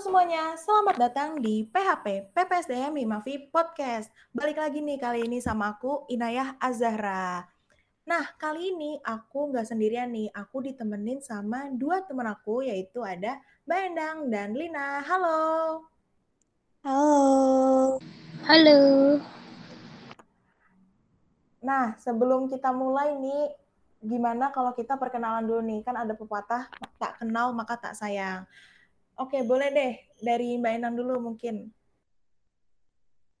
semuanya, selamat datang di PHP PPSDM Himavi Podcast. Balik lagi nih kali ini sama aku Inayah Azahra. Nah kali ini aku nggak sendirian nih, aku ditemenin sama dua teman aku yaitu ada Mbak Endang dan Lina. Halo. Halo. Halo. Nah sebelum kita mulai nih, gimana kalau kita perkenalan dulu nih? Kan ada pepatah tak kenal maka tak sayang. Oke, boleh deh dari Mbak Endang dulu mungkin.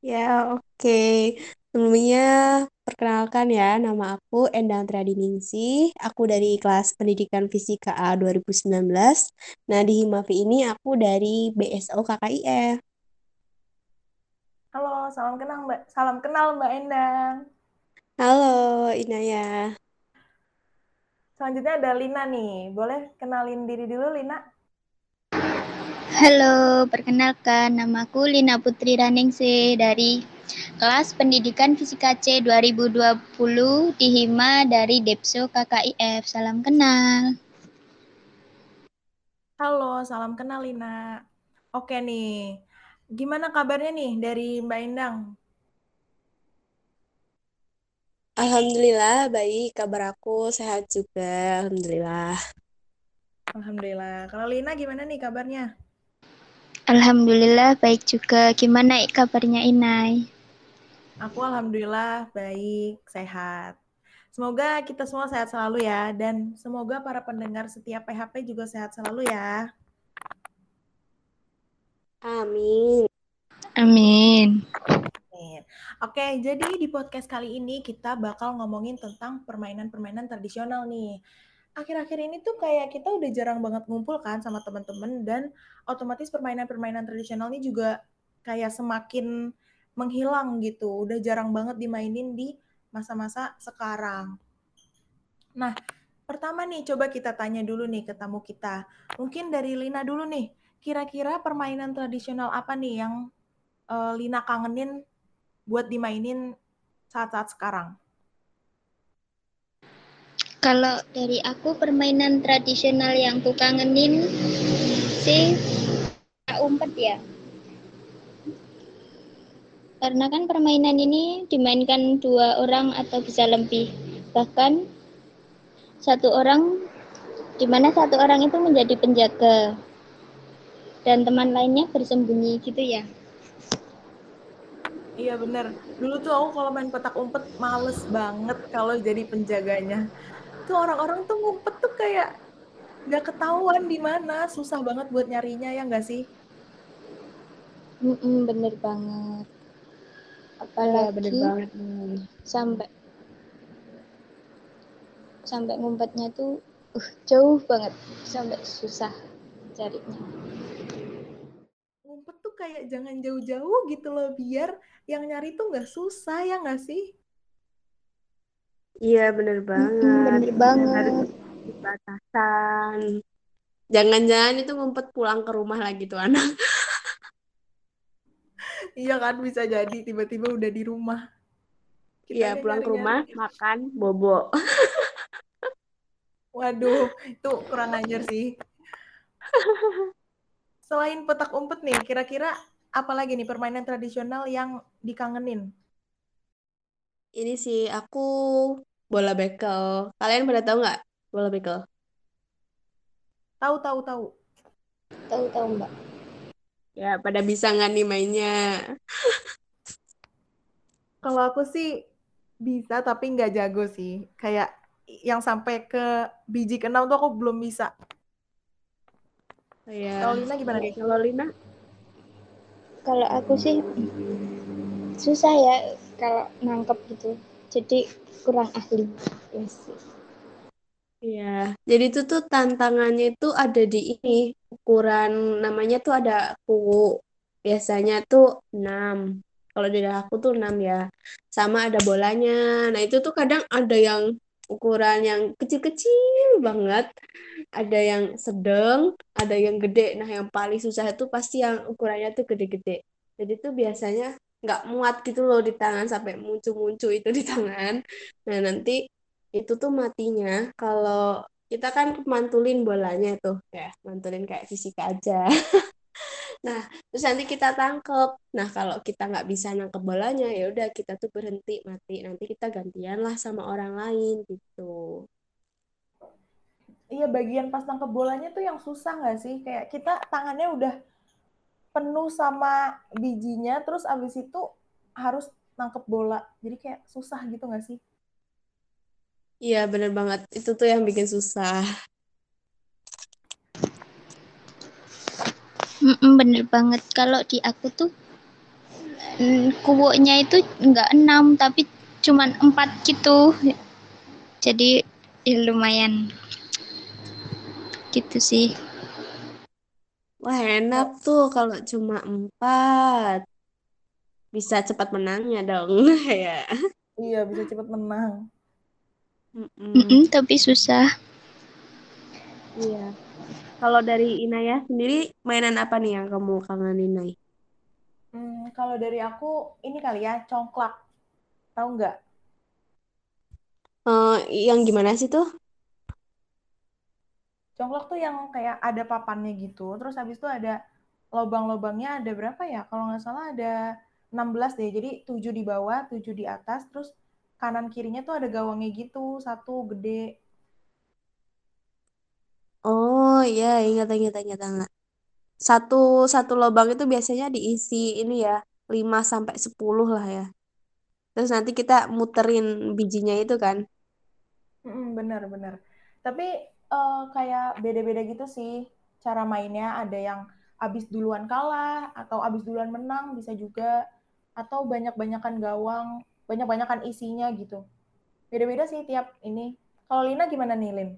Ya, oke. Sebelumnya, perkenalkan ya, nama aku Endang Tradiningsih. Aku dari kelas Pendidikan Fisika A 2019. Nah, di Himavi ini aku dari BSO KKIF. Halo, salam kenal Mbak. Salam kenal Mbak Endang. Halo, Inaya. Selanjutnya ada Lina nih. Boleh kenalin diri dulu, Lina? Halo, perkenalkan namaku Lina Putri Raningsi dari kelas Pendidikan Fisika C 2020 di Hima dari Depso KKIF. Salam kenal. Halo, salam kenal Lina. Oke nih, gimana kabarnya nih dari Mbak Endang? Alhamdulillah, baik. Kabar aku sehat juga. Alhamdulillah. Alhamdulillah. Kalau Lina gimana nih kabarnya? Alhamdulillah baik juga. Gimana kabarnya Inai? Aku alhamdulillah baik, sehat. Semoga kita semua sehat selalu ya dan semoga para pendengar setiap PHP juga sehat selalu ya. Amin. Amin. Amin. Oke, jadi di podcast kali ini kita bakal ngomongin tentang permainan-permainan tradisional nih akhir-akhir ini tuh kayak kita udah jarang banget ngumpul kan sama teman-teman dan otomatis permainan-permainan tradisional ini juga kayak semakin menghilang gitu. Udah jarang banget dimainin di masa-masa sekarang. Nah, pertama nih coba kita tanya dulu nih ke tamu kita. Mungkin dari Lina dulu nih. Kira-kira permainan tradisional apa nih yang uh, Lina kangenin buat dimainin saat-saat sekarang? Kalau dari aku permainan tradisional yang ku kangenin sih umpet ya. Karena kan permainan ini dimainkan dua orang atau bisa lebih. Bahkan satu orang di mana satu orang itu menjadi penjaga dan teman lainnya bersembunyi gitu ya. Iya bener. Dulu tuh aku kalau main petak umpet males banget kalau jadi penjaganya tuh orang-orang tuh ngumpet tuh kayak nggak ketahuan di mana, susah banget buat nyarinya ya nggak sih? Mm -mm, bener banget. Apalagi ya, bener banget. sampai sampai ngumpetnya tuh uh, jauh banget sampai susah carinya. Ngumpet tuh kayak jangan jauh-jauh gitu loh biar yang nyari tuh nggak susah ya nggak sih? Iya bener banget. bener banget. Harus batasan. Jangan-jangan itu ngumpet pulang ke rumah lagi tuh anak. iya kan bisa jadi tiba-tiba udah di rumah. iya pulang ke rumah makan bobo. Waduh, itu kurang ajar sih. Selain petak umpet nih, kira-kira apa lagi nih permainan tradisional yang dikangenin? Ini sih aku bola bekel. Kalian pada tahu nggak bola bekel? Tahu tahu tahu. Tahu tahu mbak. Ya pada bisa nggak nih mainnya? Kalau aku sih bisa tapi nggak jago sih. Kayak yang sampai ke biji keenam tuh aku belum bisa. Ya. Kalau Lina gimana nih? Kalau Lina? Kalau aku sih susah ya kalau nangkep gitu. Jadi kurang ahli yes. Iya, jadi itu tuh tantangannya itu ada di ini ukuran namanya tuh ada kuku. Biasanya tuh 6. Kalau di aku tuh 6 ya. Sama ada bolanya. Nah, itu tuh kadang ada yang ukuran yang kecil-kecil banget. Ada yang sedang, ada yang gede. Nah, yang paling susah itu pasti yang ukurannya tuh gede-gede. Jadi tuh biasanya nggak muat gitu loh di tangan sampai muncul-muncul itu di tangan. Nah nanti itu tuh matinya kalau kita kan mantulin bolanya tuh ya mantulin kayak fisika aja. Nah, terus nanti kita tangkep. Nah, kalau kita nggak bisa nangkep bolanya, ya udah kita tuh berhenti mati. Nanti kita gantian lah sama orang lain gitu. Iya, bagian pas nangkep bolanya tuh yang susah nggak sih? Kayak kita tangannya udah penuh sama bijinya, terus abis itu harus nangkep bola. Jadi kayak susah gitu nggak sih? Iya, bener banget. Itu tuh yang bikin susah. Bener banget. Kalau di aku tuh mm, kuwuknya itu nggak enam tapi cuman empat gitu. Jadi ya lumayan gitu sih. Wah, enak tuh kalau cuma empat. Bisa cepat menangnya dong, ya. Iya, bisa cepat menang. Mm-mm. Mm-mm, tapi susah. Iya. Kalau dari Inaya sendiri, mainan apa nih yang kamu kangenin, Nay? Hmm, kalau dari aku ini kali ya congklak, tahu nggak? Eh, yang gimana sih tuh? Congklak tuh yang kayak ada papannya gitu, terus habis itu ada lubang-lubangnya ada berapa ya? Kalau nggak salah ada 16 deh, jadi 7 di bawah, 7 di atas, terus kanan kirinya tuh ada gawangnya gitu, satu gede. Oh iya, ingat ingat ingat ingat. Satu satu lubang itu biasanya diisi ini ya, 5 sampai 10 lah ya. Terus nanti kita muterin bijinya itu kan. Mm, bener bener. Tapi uh, kayak beda-beda gitu sih cara mainnya. Ada yang abis duluan kalah atau abis duluan menang bisa juga atau banyak-banyakan gawang, banyak-banyakan isinya gitu. Beda-beda sih tiap ini. Kalau Lina gimana nih, Lin?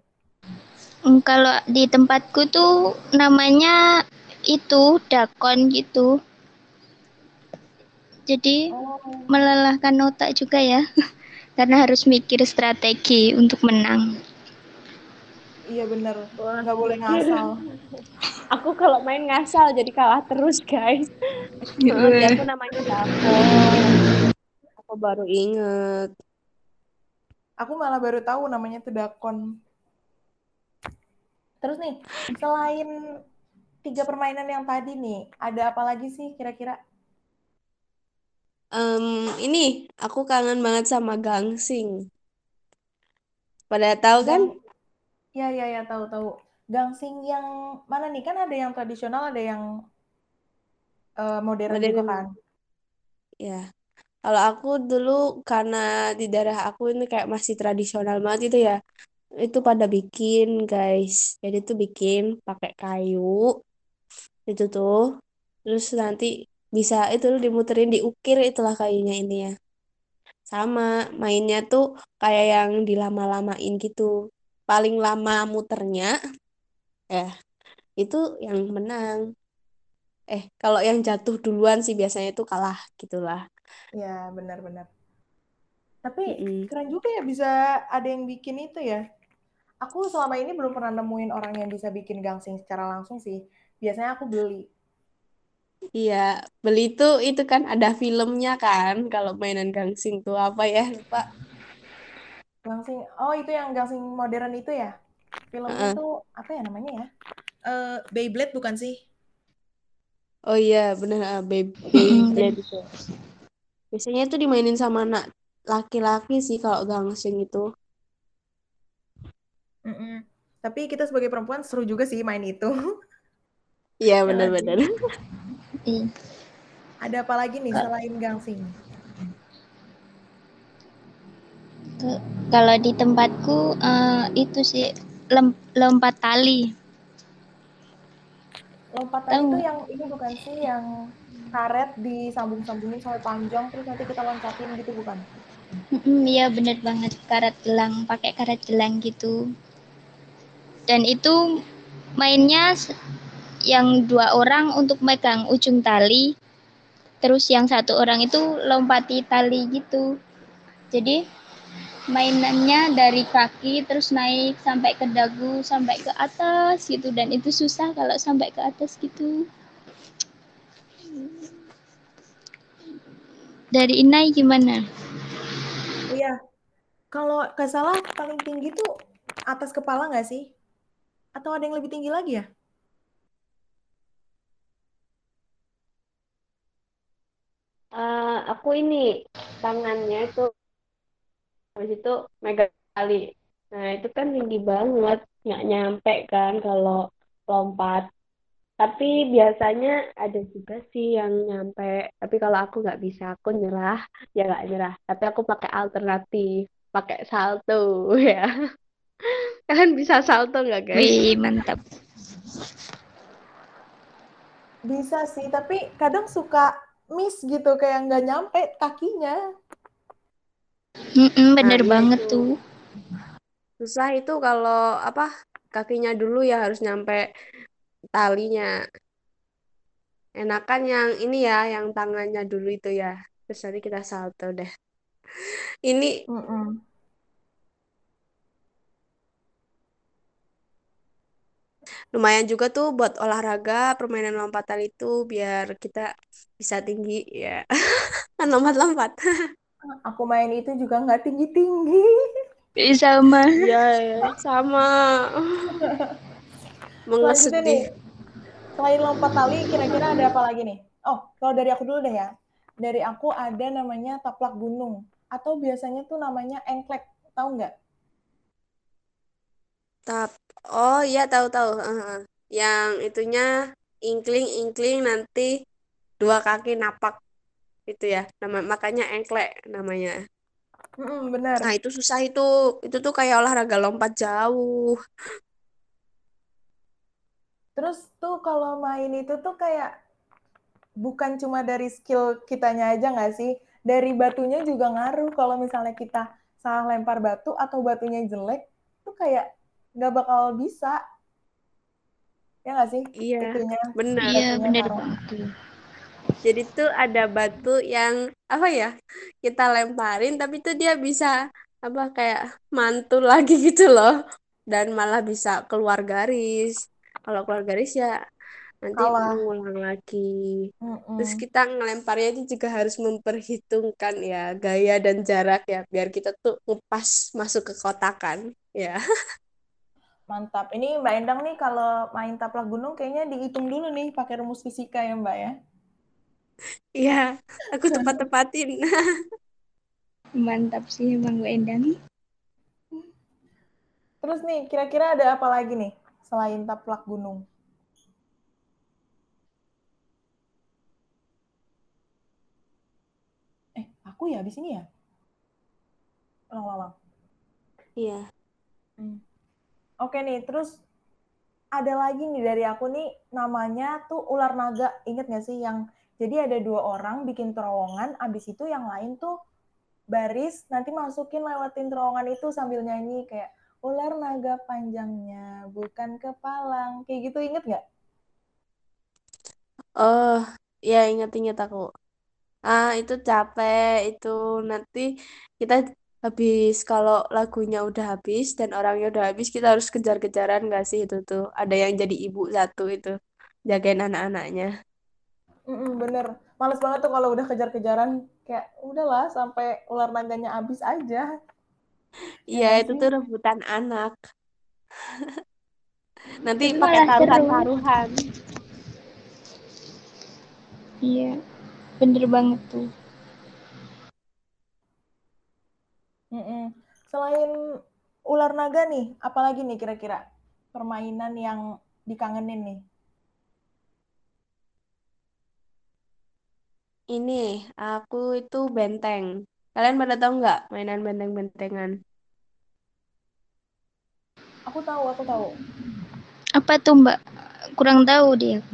Mm, Kalau di tempatku tuh namanya itu dakon gitu. Jadi Oh, melelahkan otak juga ya. Karena harus mikir strategi untuk menang. Iya bener. Nggak boleh ngasal. Aku kalau main ngasal jadi kalah terus, guys. Dia tuh namanya Dakon. Aku baru inget. Aku malah baru tahu namanya tuh dakon. Terus nih, selain tiga permainan yang tadi nih, ada apa lagi sih kira-kira? Em, ini aku kangen banget sama gangsing. Pada tahu kan? Ya ya ya tahu tahu. Gangsing yang mana nih? Kan ada yang tradisional, ada yang eh, modern juga Modern. kan? Ya. Kalau aku dulu karena di daerah aku ini kayak masih tradisional banget itu ya. Itu pada bikin, guys. Jadi tuh bikin pakai kayu. Itu tuh. Terus nanti bisa itu dimuterin diukir itulah kayunya ini ya. Sama mainnya tuh kayak yang dilama-lamain gitu. Paling lama muternya eh itu yang menang. Eh, kalau yang jatuh duluan sih biasanya itu kalah gitulah. Ya benar-benar. Tapi Mm-mm. keren juga ya bisa ada yang bikin itu ya. Aku selama ini belum pernah nemuin orang yang bisa bikin gangsing secara langsung sih. Biasanya aku beli. Iya, beli itu itu kan ada filmnya kan kalau mainan gangsing tuh apa ya lupa. Gangsing, oh itu yang gangsing modern itu ya? Filmnya Heeh. tuh apa ya namanya ya? Eh Beyblade bukan sih? Oh iya benar ah, Mm-mm, Beyblade itu. Biasanya itu dimainin sama anak laki-laki sih kalau gangsing itu. Mm-mm. Tapi kita sebagai perempuan seru juga sih main itu. Iya Ya benar-benar. Iya. Ada apa lagi nih selain gangsing? Ke- Kalau di tempatku eh, itu sih lem- lompat tali. Lompatan Tahu itu yang ini bukan sih yang karet disambung-sambungin sampai panjang terus nanti kita loncatin gitu bukan? Iya bener banget karet gelang, pakai karet gelang gitu. Dan itu mainnya yang dua orang untuk megang ujung tali, terus yang satu orang itu lompati tali gitu. Jadi mainannya dari kaki terus naik sampai ke dagu sampai ke atas gitu dan itu susah kalau sampai ke atas gitu. Dari Inai gimana? Iya, kalau nggak salah paling tinggi tuh atas kepala nggak sih? Atau ada yang lebih tinggi lagi ya? Uh, aku ini tangannya itu habis itu megang tali. Nah itu kan tinggi banget, nggak nyampe kan kalau lompat. Tapi biasanya ada juga sih yang nyampe. Tapi kalau aku nggak bisa, aku nyerah. Ya nggak nyerah. Tapi aku pakai alternatif, pakai salto ya. Kalian bisa salto nggak guys? Wih mantap. Bisa sih, tapi kadang suka miss gitu kayak nggak nyampe kakinya. Mm-mm, bener nah, banget itu. tuh. Susah itu kalau apa kakinya dulu ya harus nyampe talinya. Enakan yang ini ya, yang tangannya dulu itu ya. Terus nanti kita salto deh. Ini Mm-mm. lumayan juga tuh buat olahraga permainan lompatan itu biar kita bisa tinggi ya kan lompat-lompat aku main itu juga nggak tinggi-tinggi. Sama. Ya, ya sama. Mengesut nih selain lompat tali kira-kira ada apa lagi nih? Oh kalau dari aku dulu deh ya. Dari aku ada namanya taplak gunung. Atau biasanya tuh namanya engklek. Tahu nggak? Tap. Oh iya tahu tahu. Uh, yang itunya ingkling ingkling nanti dua kaki napak itu ya. Nama makanya engklek namanya. Mm, benar. Nah itu susah itu. Itu tuh kayak olahraga lompat jauh. Terus tuh kalau main itu tuh kayak bukan cuma dari skill kitanya aja nggak sih? Dari batunya juga ngaruh. Kalau misalnya kita salah lempar batu atau batunya jelek, tuh kayak nggak bakal bisa ya nggak sih iya Itunya, benar iya benar banget jadi tuh ada batu yang apa ya kita lemparin tapi tuh dia bisa apa kayak mantul lagi gitu loh dan malah bisa keluar garis kalau keluar garis ya nanti Kalah. mengulang lagi Mm-mm. terus kita ngelemparnya itu juga harus memperhitungkan ya gaya dan jarak ya biar kita tuh ngepas masuk ke kotakan ya Mantap. Ini Mbak Endang nih kalau main taplak gunung kayaknya dihitung dulu nih pakai rumus fisika ya Mbak ya. Iya, aku tepat-tepatin. Mantap sih Bang Mbak Endang. Terus nih, kira-kira ada apa lagi nih selain taplak gunung? Eh, aku ya di sini ya? Ulang-ulang. Iya. Hmm. Oke nih, terus ada lagi nih dari aku nih namanya tuh ular naga. Ingat gak sih yang jadi ada dua orang bikin terowongan, abis itu yang lain tuh baris nanti masukin lewatin terowongan itu sambil nyanyi kayak ular naga panjangnya bukan kepalang kayak gitu inget nggak? Oh ya inget-inget aku. Ah itu capek itu nanti kita habis kalau lagunya udah habis dan orangnya udah habis kita harus kejar-kejaran gak sih itu tuh ada yang jadi ibu satu itu jagain anak-anaknya mm bener. Males banget tuh kalau udah kejar-kejaran. Kayak udahlah sampai ular naganya habis aja. Iya ya, itu tuh rebutan anak. Nanti pakai taruhan-taruhan iya bener banget tuh. Mm-mm. Selain ular naga nih, apalagi nih kira-kira permainan yang dikangenin nih? Ini, aku itu benteng. Kalian pada tahu nggak mainan benteng-bentengan? Aku tahu, aku tahu. Apa tuh Mbak? Kurang tahu dia.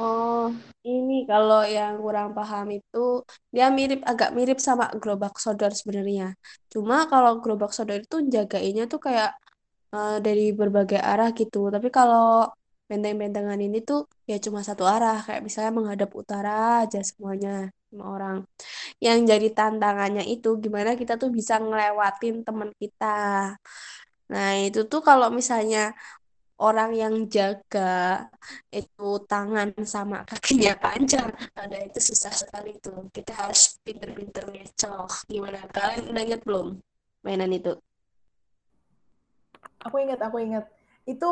Oh, ini kalau yang kurang paham itu dia mirip agak mirip sama gerobak sodor sebenarnya. Cuma kalau gerobak sodor itu jagainnya tuh kayak uh, dari berbagai arah gitu. Tapi kalau benteng-bentengan ini tuh ya cuma satu arah kayak misalnya menghadap utara aja semuanya semua orang. Yang jadi tantangannya itu gimana kita tuh bisa ngelewatin teman kita. Nah, itu tuh kalau misalnya orang yang jaga itu tangan sama kakinya panjang ada itu susah sekali tuh. Kita harus pinter-pinter ngecoh. Gimana? Kalian udah inget belum mainan itu? Aku inget aku inget itu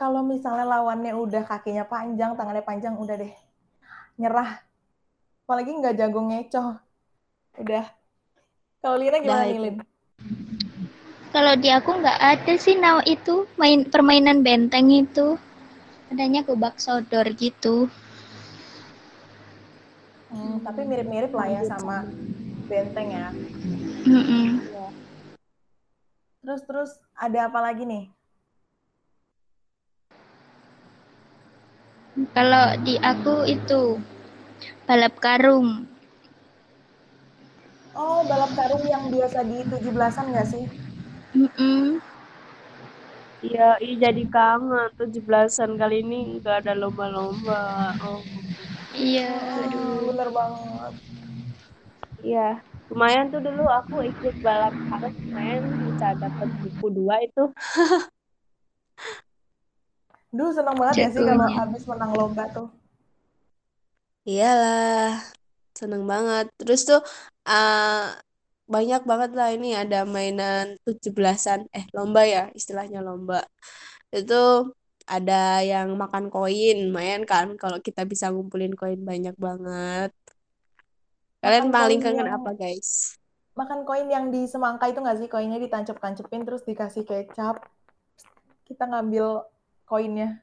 kalau misalnya lawannya udah kakinya panjang tangannya panjang udah deh nyerah apalagi nggak jago ngecoh. Udah. Kalau Lina gimana nih. Lin? Kalau di aku nggak ada sih now itu main permainan benteng itu. Adanya gobak sodor gitu. Hmm, tapi mirip-mirip lah ya sama benteng ya. Mm-mm. Terus terus ada apa lagi nih? Kalau di aku itu balap karung. Oh, balap karung yang biasa di 17-an nggak sih? Mm-mm. Iya, ih jadi kangen. 17-an kali ini nggak ada lomba-lomba. Oh, Iya, aduh. bener banget. iya. Lumayan tuh dulu aku ikut balap karung, lumayan bisa dapat buku dua itu. Dulu seneng banget ya sih kalau habis menang lomba tuh. Iyalah, seneng banget. Terus tuh eh, banyak banget lah ini ada mainan 17-an, eh lomba ya, istilahnya lomba. Itu ada yang makan koin, lumayan kan kalau kita bisa ngumpulin koin banyak banget. Kalian Makan paling koin kangen yang apa, guys? makan koin yang di semangka itu nggak sih? Koinnya ditancap-tancepin terus dikasih kecap. Kita ngambil koinnya.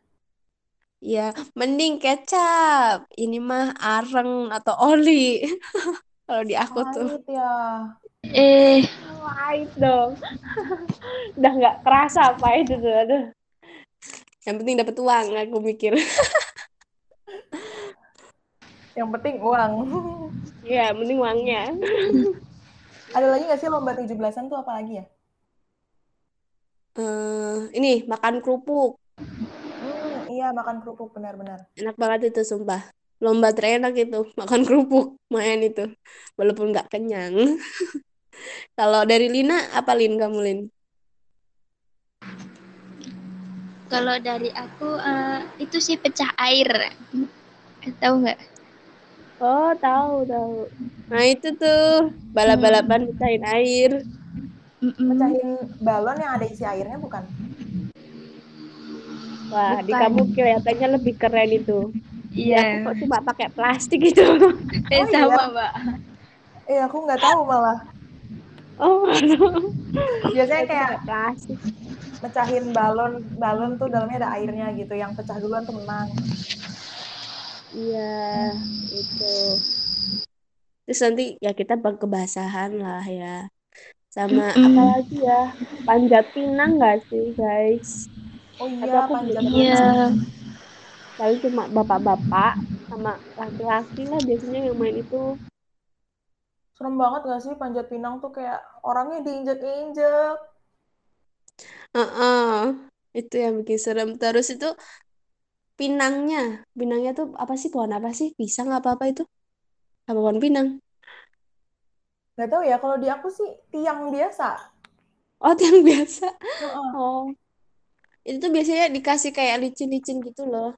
Ya, mending kecap. Ini mah areng atau oli. Kalau di aku tuh. Pahit ya. Eh, Pahit dong. Udah nggak kerasa apa itu tuh. Aduh. Yang penting dapat uang, aku mikir. Yang penting uang. Iya, mending uangnya. Ada lagi nggak sih lomba 17-an tuh apa lagi ya? Eh, ini makan kerupuk. Hmm, iya makan kerupuk benar-benar. Enak banget itu, sumpah. Lomba terenak itu, makan kerupuk. Main itu. Walaupun nggak kenyang. Kalau dari Lina, apa Lin kamu, Lin? kalau dari aku eh, itu sih pecah air. Tahu nggak? Oh, tahu, tahu. Nah, itu tuh balap-balapan pecahin air. Pecahin balon yang ada isi airnya bukan? Wah, di kamu kelihatannya lebih keren itu. Iya. kok cuma pakai plastik gitu. Eh, Oh, sama, iya? Mbak. Eh aku nggak tahu malah. Oh, Biasanya itu kayak plastik. mecahin balon, balon tuh dalamnya ada airnya gitu. Yang pecah duluan tuh menang. Iya, itu. Terus nanti ya kita kebasahan lah ya. Sama apa lagi ya? Panjat pinang nggak sih, guys? Oh Tapi iya, aku belum Iya. Paling cuma bapak-bapak sama laki-laki lah biasanya yang main itu. Serem banget gak sih panjat pinang tuh kayak orangnya diinjek-injek. Heeh. Itu yang bikin serem. Terus itu pinangnya, pinangnya tuh apa sih? Pohon apa sih? Pisang apa apa itu? Apa pohon pinang? Gak tahu ya, kalau di aku sih tiang biasa. Oh, tiang biasa. Heeh. Oh, itu tuh biasanya dikasih kayak licin-licin gitu loh.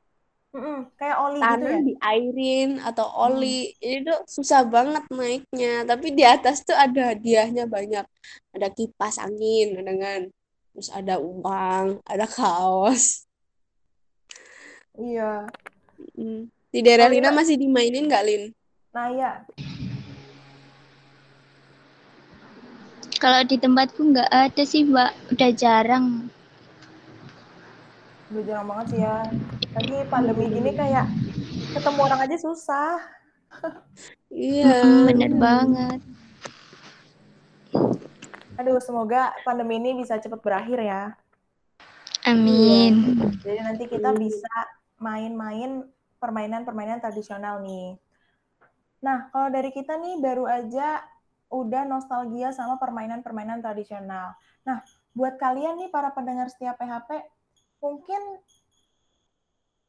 Mm-mm, Kayak oli gitu Tanah ya. diairin atau oli. Ini tuh susah banget naiknya. Tapi di atas tuh ada hadiahnya banyak. Ada kipas angin, dengan terus ada uang, ada kaos. Iya. Mm. Di daerah Kalau Lina Lina, masih dimainin nggak, Lin? nah ya, Kalau di tempatku nggak ada sih, Mbak. Udah jarang. Udah jarang banget sih ya. Lagi pandemi gini kayak ketemu orang aja susah. Iya. Bener banget. Aduh, semoga pandemi ini bisa cepat berakhir ya. Amin. Jadi nanti kita bisa main-main permainan-permainan tradisional nih. Nah, kalau dari kita nih baru aja udah nostalgia sama permainan-permainan tradisional. Nah, buat kalian nih para pendengar setiap PHP, mungkin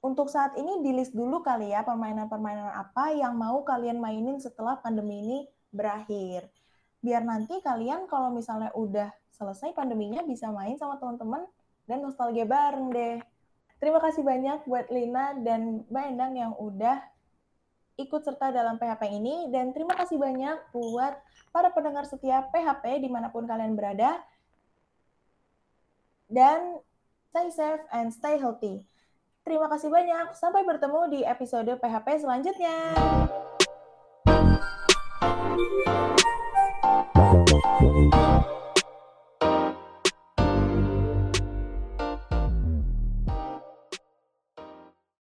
untuk saat ini di list dulu kali ya permainan-permainan apa yang mau kalian mainin setelah pandemi ini berakhir. Biar nanti kalian kalau misalnya udah selesai pandeminya bisa main sama teman-teman dan nostalgia bareng deh. Terima kasih banyak buat Lina dan Mbak Endang yang udah ikut serta dalam PHP ini dan terima kasih banyak buat para pendengar setiap PHP di mana pun kalian berada dan stay safe and stay healthy. Terima kasih banyak. Sampai bertemu di episode PHP selanjutnya.